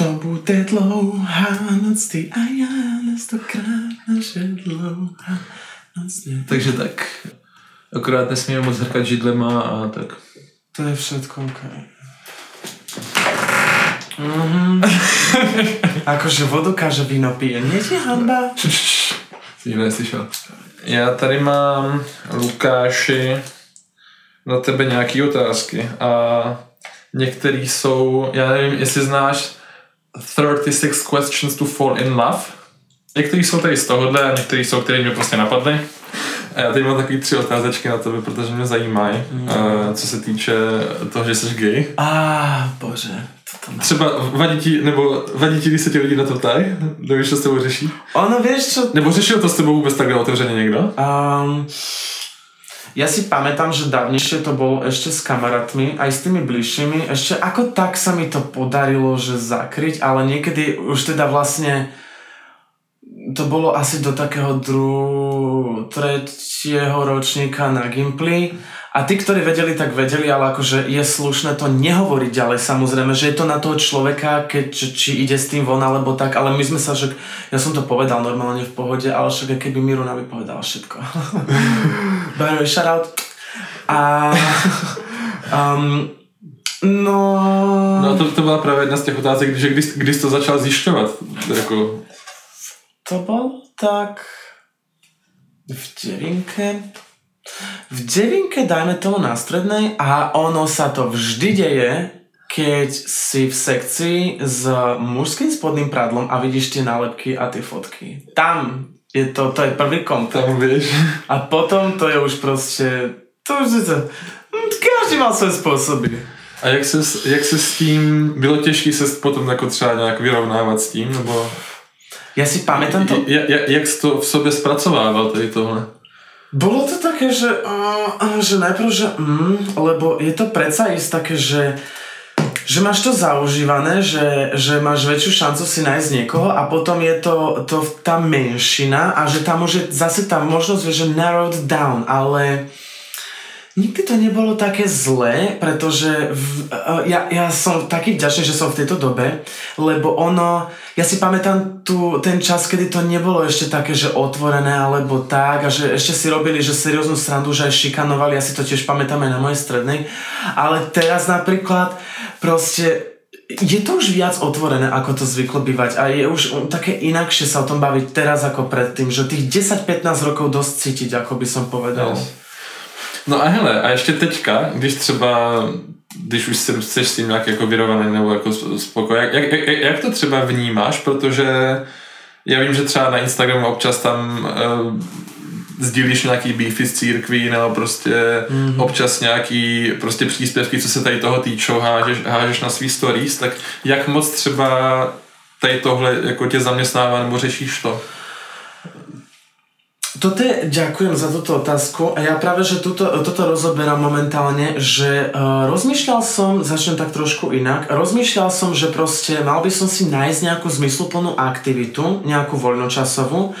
To bude dlouhá noc, ty a já, stokrát naše dlouhá noc. Takže tak. Akorát nesmíme moc hrkat židlema a tak. To je všetko, ok. Mhm. akože vodu kaže víno pije. Nie je hamba? Jsi neslyšel. Já tady mám, Lukáši, na tebe nějaké otázky a některé jsou, já nevím, jestli znáš 36 questions to fall in love. Některý jsou tady z tohohle a některý jsou, které mě prostě napadly. A já tady mám takový tři otázečky na tebe, protože mě zajímají, mm. uh, co se týče toho, že jsi gay. A ah, bože. To Třeba vadí ti, nebo vadí ti, když se ti lidi na to ptají? Nevíš, co s tebou řeší? Ono, víš čo... Nebo řešil to s tebou vůbec takhle otevřeně někdo? Um, ja si pamätám, že dávnejšie to bolo ešte s kamarátmi, aj s tými bližšími. Ešte ako tak sa mi to podarilo, že zakryť, ale niekedy už teda vlastne to bolo asi do takého dru... tretieho ročníka na Gimply a tí, ktorí vedeli, tak vedeli, ale akože je slušné to nehovoriť ďalej samozrejme, že je to na toho človeka, keď, či ide s tým von alebo tak, ale my sme sa, že ja som to povedal normálne v pohode, ale však keby Miruna by povedala všetko. By the shout out. A... Um, no... No to, to byla právě jedna z těch otázek, že když, když to začal zjišťovat, jako... To bol tak v devinke, v devinke dajme tomu na strednej a ono sa to vždy deje, keď si v sekcii s mužským spodným pradlom a vidíš tie nálepky a tie fotky. Tam je to, to je prvý kontakt. Tam vieš. A potom to je už proste, to už je to, každý má svoje spôsoby. A jak se, jak se s tím, bylo těžké se potom jako třeba nějak vyrovnávat s tím, nebo... Ja si pamätám to... Jak, jak, jak to v sobě zpracovával tady tohle? Bolo to také, že, uh, že najprv, že mm, lebo je to predsa ísť také, že že máš to zaužívané, že, že máš väčšiu šancu si nájsť niekoho a potom je to, to tá menšina a že tam môže zase tá možnosť, že narrowed down, ale nikdy to nebolo také zlé, pretože v, uh, ja, ja som taký vďačný, že som v tejto dobe, lebo ono, ja si pamätám tu, ten čas, kedy to nebolo ešte také, že otvorené alebo tak a že ešte si robili, že serióznu srandu, že aj šikanovali, ja si to tiež pamätám aj na mojej strednej, ale teraz napríklad proste je to už viac otvorené, ako to zvyklo bývať a je už také inakšie sa o tom baviť teraz ako predtým, že tých 10-15 rokov dosť cítiť, ako by som povedal. Yes. No a hele, a ještě teďka, když třeba když už jsi, jsi s tím nějak jako vyrovaný nebo jako spokoj, jak, jak, jak, jak to třeba vnímáš, protože já vím, že třeba na Instagramu občas tam uh, sdílíš nějaký beefy z církví nebo prostě mm-hmm. občas nějaký prostě příspěvky, co se tady toho týčou, hážeš, hážeš na svý stories, tak jak moc třeba tady tohle jako tě zaměstnává nebo řešíš to? Toto je, ďakujem za túto otázku a ja práve, že tuto, toto rozoberám momentálne, že uh, rozmýšľal som, začnem tak trošku inak, rozmýšľal som, že proste mal by som si nájsť nejakú zmysluplnú aktivitu, nejakú voľnočasovú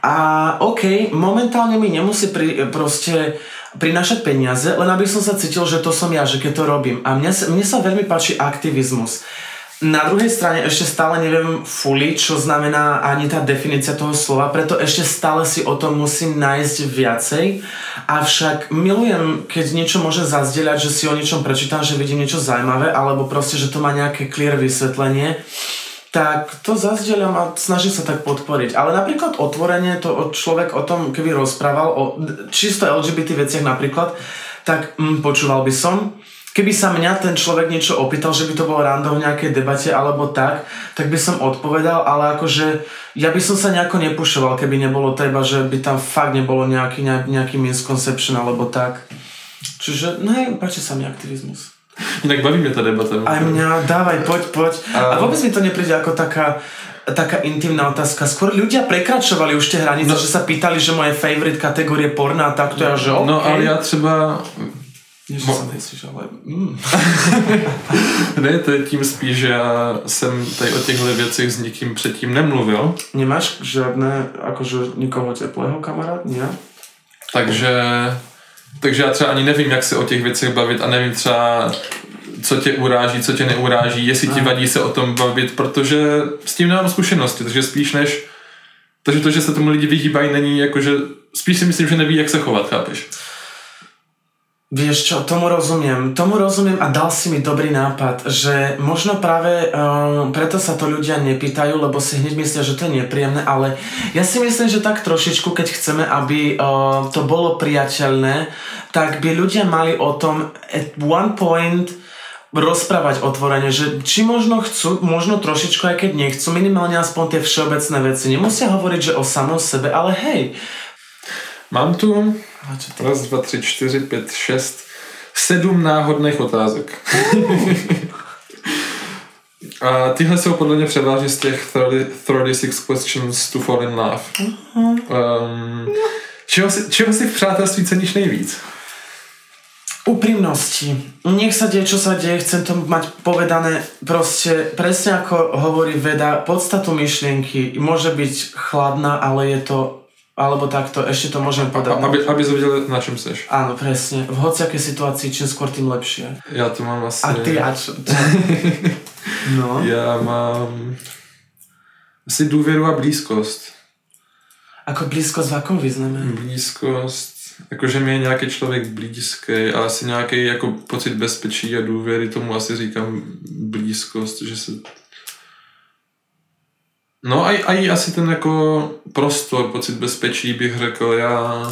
a OK, momentálne mi nemusí pri, proste prinášať peniaze, len aby som sa cítil, že to som ja, že keď to robím. A mne, mne sa veľmi páči aktivizmus. Na druhej strane ešte stále neviem fully, čo znamená ani tá definícia toho slova, preto ešte stále si o tom musím nájsť viacej. Avšak milujem, keď niečo môžem zazdieľať, že si o niečom prečítam, že vidím niečo zaujímavé, alebo proste, že to má nejaké clear vysvetlenie tak to zazdieľam a snažím sa tak podporiť. Ale napríklad otvorenie, to človek o tom, keby rozprával o čisto LGBT veciach napríklad, tak mm, počúval by som keby sa mňa ten človek niečo opýtal, že by to bolo random v nejakej debate alebo tak, tak by som odpovedal, ale akože ja by som sa nejako nepušoval, keby nebolo treba, že by tam fakt nebolo nejaký, nejaký misconception alebo tak. Čiže, no hej, páči sa mi aktivizmus. Inak baví mňa tá debata. Aj mňa, dávaj, poď, poď. A, a vôbec mi to nepríde ako taká taká intimná otázka. Skôr ľudia prekračovali už tie hranice, no, že sa pýtali, že moje favorite kategórie porna a takto ja, že okay. No ale ja třeba Ježiš, Mo- sa nejsiš, ale... Mm. ne, to je tím spíš, že já jsem tady o těchto věcech s nikým předtím nemluvil. Nemáš žádné, akože nikoho teplého kamarád, nie? Takže takže já třeba ani nevím, jak se o těch věcech bavit a nevím třeba, co tě uráží, co tě neuráží, jestli ti vadí se o tom bavit, protože s tím nemám zkušenosti, takže spíš než takže to, že se tomu lidi vyhýbají, není jako, že spíš si myslím, že neví, jak se chovat, chápeš? Vieš čo, tomu rozumiem. Tomu rozumiem a dal si mi dobrý nápad, že možno práve um, preto sa to ľudia nepýtajú, lebo si hneď myslia, že to je nepríjemné, ale ja si myslím, že tak trošičku, keď chceme, aby uh, to bolo priateľné, tak by ľudia mali o tom at one point rozprávať otvorene, že či možno chcú, možno trošičku, aj keď nechcú, minimálne aspoň tie všeobecné veci. Nemusia hovoriť, že o samom sebe, ale hej. Mám tu Raz, dva, tři, čtyři, pět, šest, sedm náhodných otázek. A tyhle jsou podle mě převážně z těch 36 questions to fall in love. Um, čeho, si, čeho si v přátelství ceníš nejvíc? Úprimnosti. Nech sa deje, čo sa deje, chcem to mať povedané proste, presne ako hovorí veda, podstatu myšlienky môže byť chladná, ale je to alebo takto, ešte to môžem podať. Aby, aby sme vedeli, na čom seš. Áno, presne. V hociakej situácii, čím skôr, tým lepšie. Ja to mám asi... A ty a čo? no. Ja mám asi dôveru a blízkosť. Ako blízkosť v akom význame? Blízkosť, akože mi je nejaký človek blízký, ale asi nejaký jako pocit bezpečí a důvěry, tomu asi říkám blízkost, že se No aj, aj asi ten jako prostor, pocit bezpečí bych řekl, já...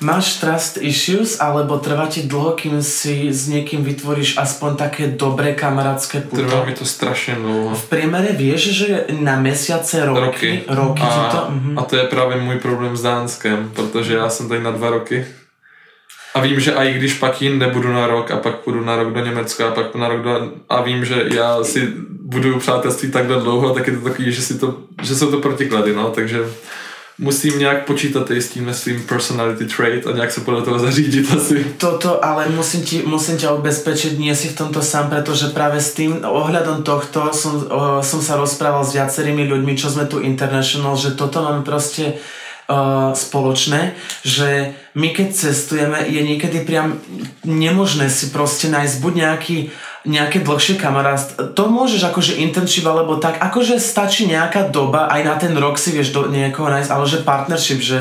Máš trust issues, alebo trvá ti dlho, kým si s niekým vytvoríš aspoň také dobré kamarátske puto? Trvá mi to strašně dlouho. V priemere vieš, že na mesiace, roky, roky, roky a, ti to... Uh-huh. A to je právě můj problém s Dánskem, protože já jsem tady na dva roky. A vím, že i když pak jinde budu na rok a pak půjdu na rok do Německa a pak na rok do... A vím, že já si budu přátelství takhle dlouho, tak je to takový, že, si to, že jsou to protiklady, no, takže musím nějak počítat i s tím svým personality trait a nějak se podle toho zařídit asi. Toto, ale musím, ti, musím ťa ubezpečiť, nie si v tomto sám, pretože práve s tým ohľadom tohto som, o, som rozprával s viacerými ľuďmi, čo sme tu international, že toto máme proste uh, spoločné, že my keď cestujeme, je niekedy priam nemožné si proste nájsť buď nejaký nejaké dlhšie kamarát, to môžeš akože internship alebo tak, akože stačí nejaká doba, aj na ten rok si vieš do niekoho nájsť, ale že partnership, že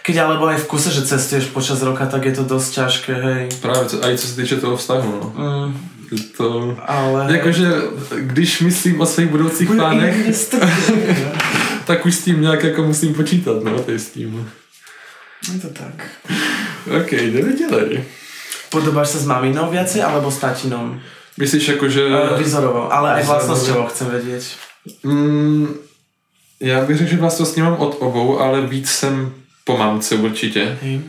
keď alebo aj v kuse, že cestuješ počas roka, tak je to dosť ťažké, hej. Práve, aj co sa týče toho vztahu, no. Mm. To, ale... Jakože, když myslím o svých budoucích plánech, tak už s tím nějak jako musím počítat, no, to je s tím. Je to tak. OK, jdeme ďalej. Podobáš sa s maminou viacej, alebo s tatinom? Myslíš jako, že... Vizorovo, ale aj vlastnosťovo chcem vedieť. Mm, já bych řekl, že vlastnostně mám od obou, ale víc jsem po mamce určitě. Hej.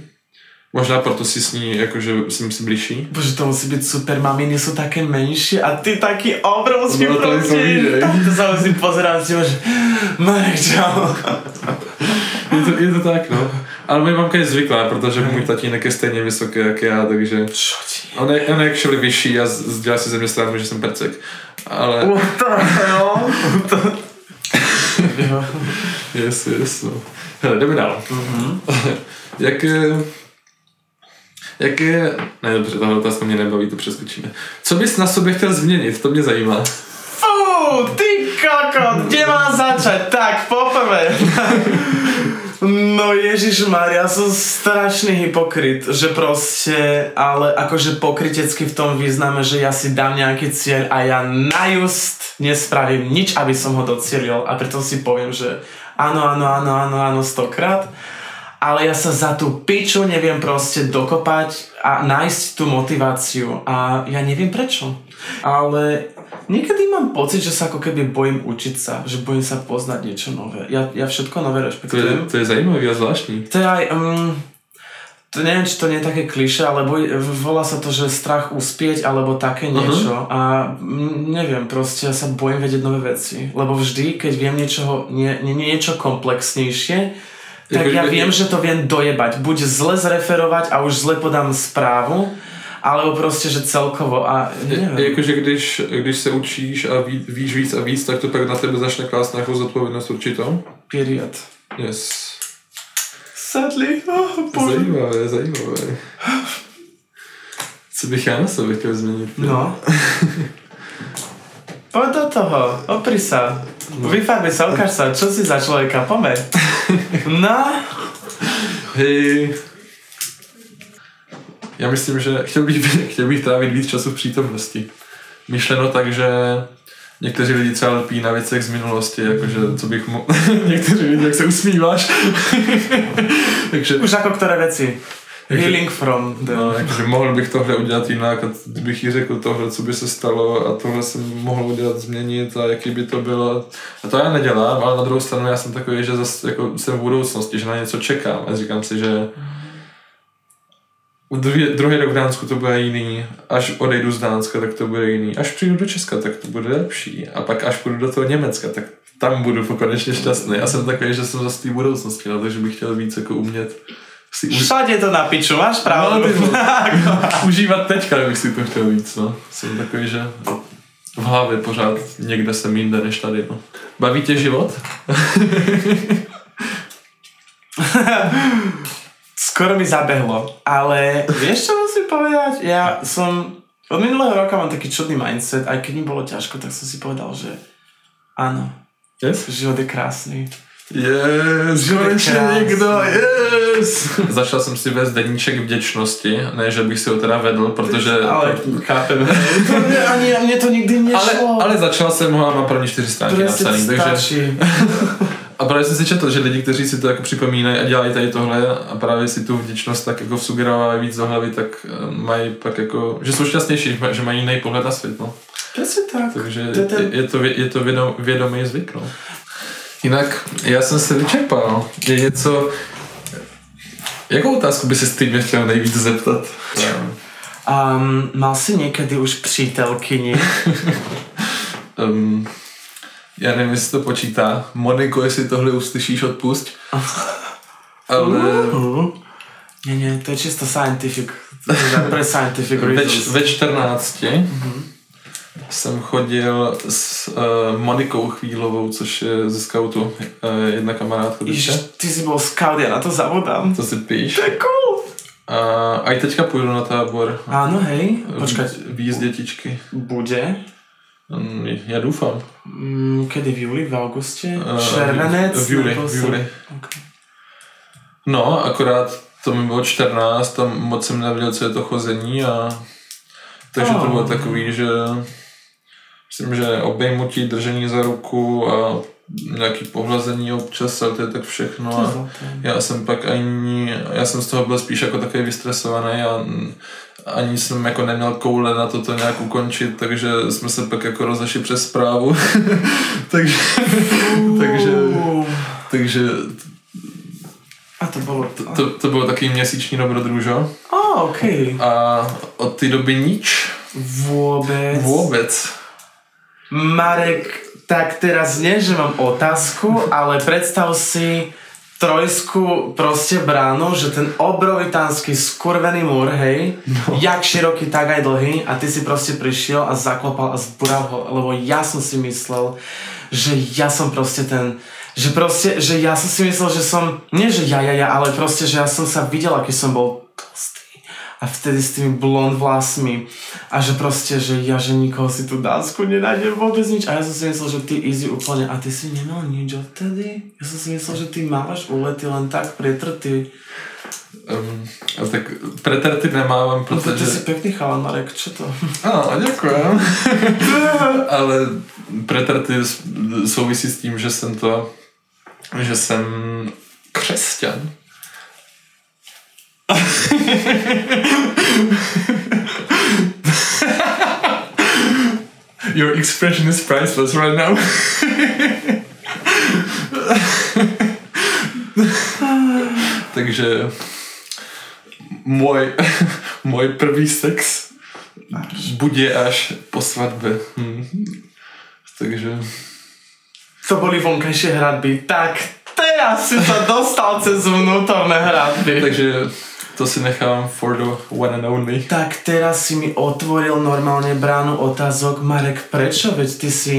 Možná proto si s ní, jakože si si blížší. Bože, to musí byť super, maminy sú také menšie a ty taký obrovský no, to To sa musím pozerať, že Marek, čau. je, to, je to tak, no. Ale moje mamka je zvyklá, protože můj tatínek je stejně vysoký jak já, takže... On je, on je actually vyšší a dělá si ze mě stranu, že jsem percek. Ale... What the hell? yes, yes, no. Hele, jdeme dál. Mm-hmm. jak, jak je... Ne, dobře, tahle otázka mě nebaví, to přeskočíme. Co bys na sobě chtěl změnit? To mě zajímá. Fú, ty kokot, kde mám začať? Tak, poprvé. No Ježiš Maria, som strašný hypokrit, že proste, ale akože pokrytecky v tom význame, že ja si dám nejaký cieľ a ja najust nespravím nič, aby som ho docielil a preto si poviem, že áno, áno, áno, áno, áno, stokrát ale ja sa za tú piču neviem proste dokopať a nájsť tú motiváciu a ja neviem prečo. Ale niekedy mám pocit, že sa ako keby bojím učiť sa, že bojím sa poznať niečo nové. Ja, ja všetko nové rešpektujem. To je, to je zaujímavé a zvláštní. To je aj... Um, to neviem, či to nie je také kliše, ale boj, volá sa to, že strach uspieť alebo také niečo uh-huh. a neviem, proste ja sa bojím vedieť nové veci, lebo vždy, keď viem niečoho, nie, nie, niečo komplexnejšie, tak ja viem, že to viem dojebať. Buď zle zreferovať a už zle podám správu, alebo prostě, že celkovo a nevím. Jakože když, když se učíš a ví, víš víc a víc, tak to pak na tebe začne klást nějakou zodpovědnost určitou? Period. Yes. Sadly. Oh, bože. Zajímavé, zajímavé. Co bych já na sebe chtěl změnit? No. Poď do toho, opri sa. Vyfarbi sa, ukáž sa, čo si za človeka, pomeď. No. Hej. Já myslím, že chtěl bych, chtěl bych trávit víc času v přítomnosti. Myšleno tak, že někteří lidi třeba lpí na věcech z minulosti, jakože co bych mo... někteří lidi, jak se usmíváš. Takže Už ako ktoré veci. Healing from the... No, jakože mohl bych tohle udělat jinak a kdybych jí řekl tohle, co by se stalo a tohle jsem mohl udělat, změnit a jaký by to bylo. A to já nedělám, ale na druhou stranu já jsem takový, že zase jako jsem v budoucnosti, že na něco čekám. A říkám si, že druhý, druhý rok v Dánsku to bude jiný, až odejdu z Dánska, tak to bude jiný, až přijdu do Česka, tak to bude lepší. A pak až půjdu do toho Německa, tak tam budu konečně šťastný. Já jsem takový, že jsem zase v té budoucnosti, no, takže bych chtěl víc jako umět si už Všade to na piču, máš pravdu. No, užívat teďka, kdybych si to chtěl víc, no. Jsem takový, že v hlavě pořád někde jsem jinde než tady, no. Baví tě život? Skoro mi zabehlo, ale vieš čo musím povedať? Ja som od minulého roka mám taký čudný mindset, aj keď mi bolo ťažko, tak som si povedal, že áno, Yes? život je krásný. Yes, konečně někdo, yes! Začal jsem si vést deníček vděčnosti, ne, že bych si ho teda vedl, protože... Ale chápem. To mne, ani mne to nikdy ale, nešlo. ale začal jsem ho a mám první čtyři stránky napsaný, takže... A právě jsem si četl, že lidi, kteří si to jako připomínají a dělají tady tohle a právě si tu vděčnost tak jako vsugerovávají víc do hlavy, tak eh, mají pak jako, že jsou šťastnější, že mají jiný pohled na svět, no. Presne tak. Takže To je ten- je, to, je to vědom, vědomý zvyk, no. Jinak já jsem se vyčerpal. Je něco... Jakou otázku by se ty mě chtěl nejvíc zeptat? Um, mal si niekedy už přítelkyni? Um, já nevím, jestli to počítá. Moniko, jestli tohle uslyšíš, odpusť. Ale Uh. Nie, nie, to je čisto scientific. Pre scientific ve, reasons. ve 14 jsem chodil s uh, Monikou Chvílovou, což je ze scoutu uh, jedna kamarádka. Ježiš, ty si bol scout, ja na to zabudám. To si píš. To je cool. A, i teďka půjdu na tábor. Áno, hej, počkať, Výjezd dětičky. bude? Mm, Já doufám. Mm, kedy v júli, v auguste? Eh, Červenec? v júli, v júli. Okay. No, akorát to mi bylo 14, tam moc jsem nevěděl, co je to chození a takže to Oh. bylo takový, že myslím, že obejmutí, držení za ruku a nějaký pohlazení občas, ale to je tak všechno. To A já jsem pak ani, já jsem z toho byl spíš jako takový vystresovaný a ani jsem jako neměl koule na to to nějak ukončit, takže jsme se pak jako rozešli přes zprávu. takže, takže, takže A to bolo... to, to bylo takový měsíční dobrodružo. A, OK. A od té doby nič. Vôbec. Vůbec. Marek, tak teraz nie, že mám otázku, ale predstav si trojskú proste bránu, že ten obrovitánsky skurvený múr, hej, no. jak široký, tak aj dlhý a ty si proste prišiel a zaklopal a zbural ho, lebo ja som si myslel, že ja som proste ten, že proste, že ja som si myslel, že som, nie že ja, ja, ja, ale proste, že ja som sa videl, aký som bol a vtedy s tými blond vlasmi a že proste, že ja, že nikoho si tu Dánsku nenájdem vôbec nič a ja som si myslel, že ty easy úplne a ty si nemal nič odtedy? Ja som si myslel, že ty máš ulety len tak pretrty. Um, a tak preterty nemávám, No to ty protože... si pekný chalan, Marek, čo to? A, děkujem. Ale preterty s- souvisí s tím, že jsem to, že jsem křesťan. Your expression is priceless right now. Takže můj, můj první sex bude až po svatbě. Hm. Takže To boli vonkajšie hradby. Tak teraz si sa dostal cez vnútorné hradby. Takže to si nechám for the one and only. Tak teraz si mi otvoril normálne bránu otázok. Marek, prečo? Veď ty si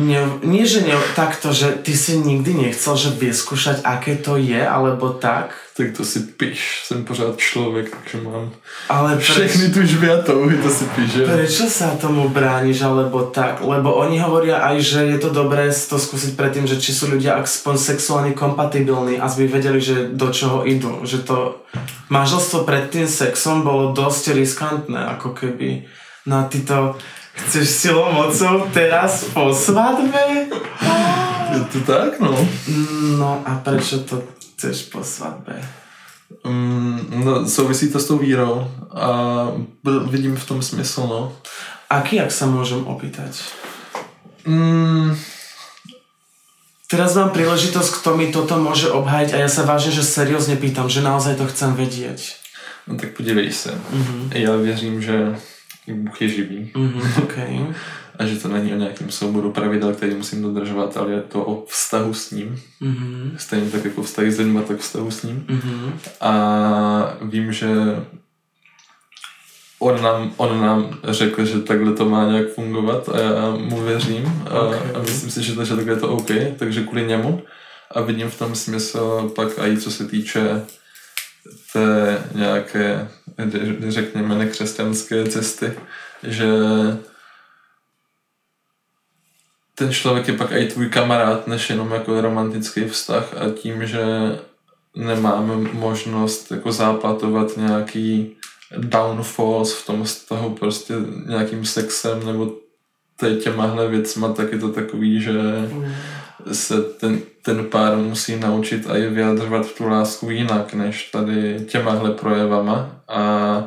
Nie, nie, že ne, takto, že ty si nikdy nechcel, že vyskúšať, aké to je, alebo tak. Tak to si píš, jsem pořád člověk, takže mám Ale všechny tužby a touhy, to si píš, že? Prečo sa tomu brániš, alebo tak? Lebo oni hovoria aj, že je to dobré to skúsiť predtým, že či sú ľudia aspoň sexuálne kompatibilní a aby vedeli, že do čoho idú. Že to manželstvo pred tým sexom bolo dosť riskantné, ako keby. No a ty to chceš silou mocou teraz po svadbe? Je to tak, no. No a prečo to chceš po svadbe? Mm, no, souvisí to s tou vírou a vidím v tom smysl, no. Aký, ak sa môžem opýtať? Mm, Teraz mám príležitosť, kto mi toto môže obhajiť a ja sa vážne, že seriózne pýtam, že naozaj to chcem vedieť. no tak podívej se. Mhm. Já věřím, že Bůh je živý Mhm, OK. a že to není o nějakém souboru pravidel, který musím dodržovat, ale je to o vztahu s ním. Mhm, Stejně tak jako vztahy s lidmi, tak vztahu s ním. mhm, A vím, že on nám, on nám řekl, že takhle to má nějak fungovat a já mu věřím a, Ok. a myslím si, že, to, že takhle je to OK, takže kvůli němu a vidím v tom smysl pak i co se týče té nějaké, řekněme, nekřesťanské cesty, že ten člověk je pak i tvůj kamarád, než jenom jako romantický vztah a tím, že nemáme možnost jako záplatovat nějaký downfalls v tom vztahu prostě nějakým sexem nebo tě- těmahle věcma, tak je to takový, že se ten, ten pár musí naučit a je vyjadřovat tu lásku jinak, než tady těmahle projevama a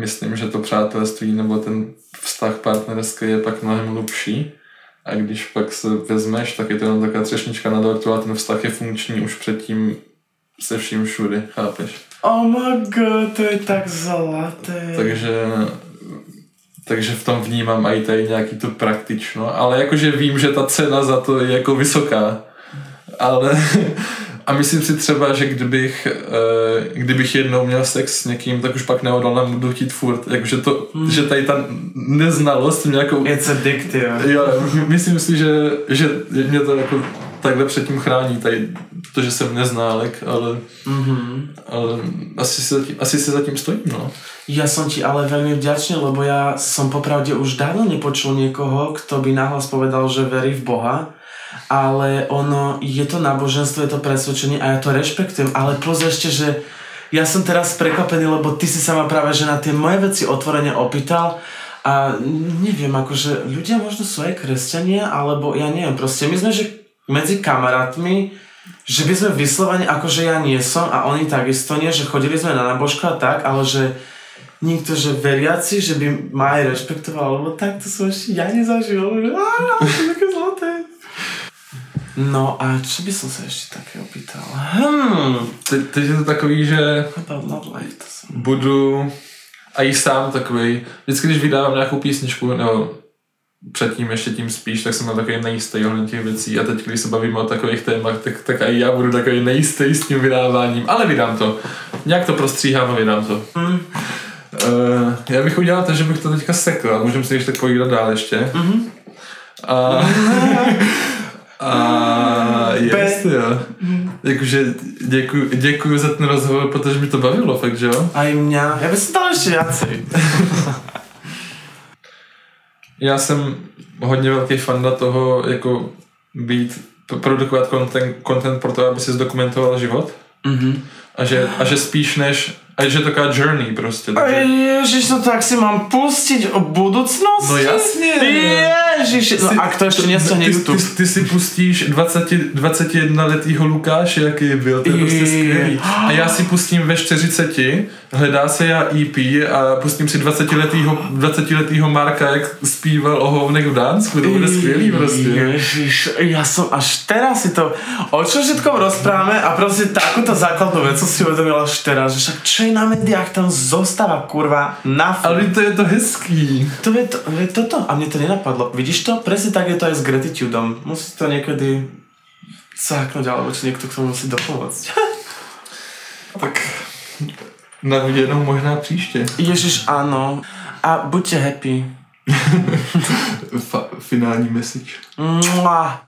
myslím, že to přátelství nebo ten vztah partnerský je pak mnohem hlubší a když pak se vezmeš, tak je to jenom taková třešnička na dortu a ten vztah je funkční už předtím se vším všudy, chápeš? Oh my god, to je tak zlaté. Takže takže v tom vnímám i tady nějaký to praktično, ale jakože vím, že ta cena za to je jako vysoká. Ale a myslím si třeba, že kdybych, eh, kdybych jednou měl sex s někým, tak už pak neodolám budu chtít furt. Jakože to, Hmm. že tady ta neznalost mě jako... It's addictive. Jo, myslím si, že, že mě to jako takhle předtím chrání, tady to, že jsem neználek, ale, Mhm. ale asi, si zatím, asi si zatím stojím, no. Ja som ti ale veľmi vďačný, lebo ja som popravde už dávno nepočul niekoho, kto by nahlas povedal, že verí v Boha, ale ono, je to náboženstvo, je to presvedčenie a ja to rešpektujem, ale plus ešte, že ja som teraz prekvapený, lebo ty si sa ma práve že na tie moje veci otvorene opýtal a neviem, akože ľudia možno sú aj kresťania, alebo ja neviem, proste my sme, že medzi kamarátmi, že by sme vyslovene, akože ja nie som a oni takisto nie, že chodili sme na nábožku a tak, ale že nikto, že veriaci, že by ma aj rešpektoval, alebo tak, to som ešte ja nezažil, že á, to je také zlaté. No a čo by som sa ešte také opýtal? Hmm, Teď, teď je to takový, že about love life, to som... budu a i sám takový, vždycky když vydávám nějakou písničku, nebo předtím ještě tím spíš, tak jsem byl takový nejistý ohledně těch věcí a teď, když se bavíme o takových tématech, tak, tak i já budu takový nejistý s tím vydáváním, ale vydám to. Nějak to prostříhám a vydám to. Mm, Uh, já bych udělal to, že bych to teďka sekl a můžeme si ještě tak povídat dál ještě. mhm. A, a jest, jo. Jakože děkuju, děkuju za ten rozhovor, protože mi to bavilo, fakt, že jo? Aj mňa, ja by som dal ešte viacej. Já jsem hodně velký fanda toho, jako být, produkovat content, content pro to, aby si zdokumentoval život. Mhm. A že, a že spíš než, a že je to taková journey prostě. A Takže, Ježiš, to tak si mám pustiť o budúcnosti? No jasne. Ježiš, no ak to ešte nestihne ty, ty, ty, si pustíš 20, 21 letýho Lukáše, jaký byl, to je prostě Je. skvělý. A já si pustím ve 40, hledá se já EP a pustím si 20 letýho, 20 letýho Marka, jak zpíval o hovnech v Dánsku, to bude skvělý prostě. Ježiš, ja som až teraz si to, o čo všetkom rozprávame a proste takúto základnú vec som si uvedomil až teraz, že však čo je na médiách tam zostáva kurva na f- Ale to je to hezký. To je, to, je toto a mne to nenapadlo. Vidíš to? Presne tak je to aj s gratitudom. Musí to niekedy sáknuť, alebo či niekto k tomu musí dopomôcť. Tak na viděnou možná příště. Ježiš, áno. A buďte happy. Finální message. Mua.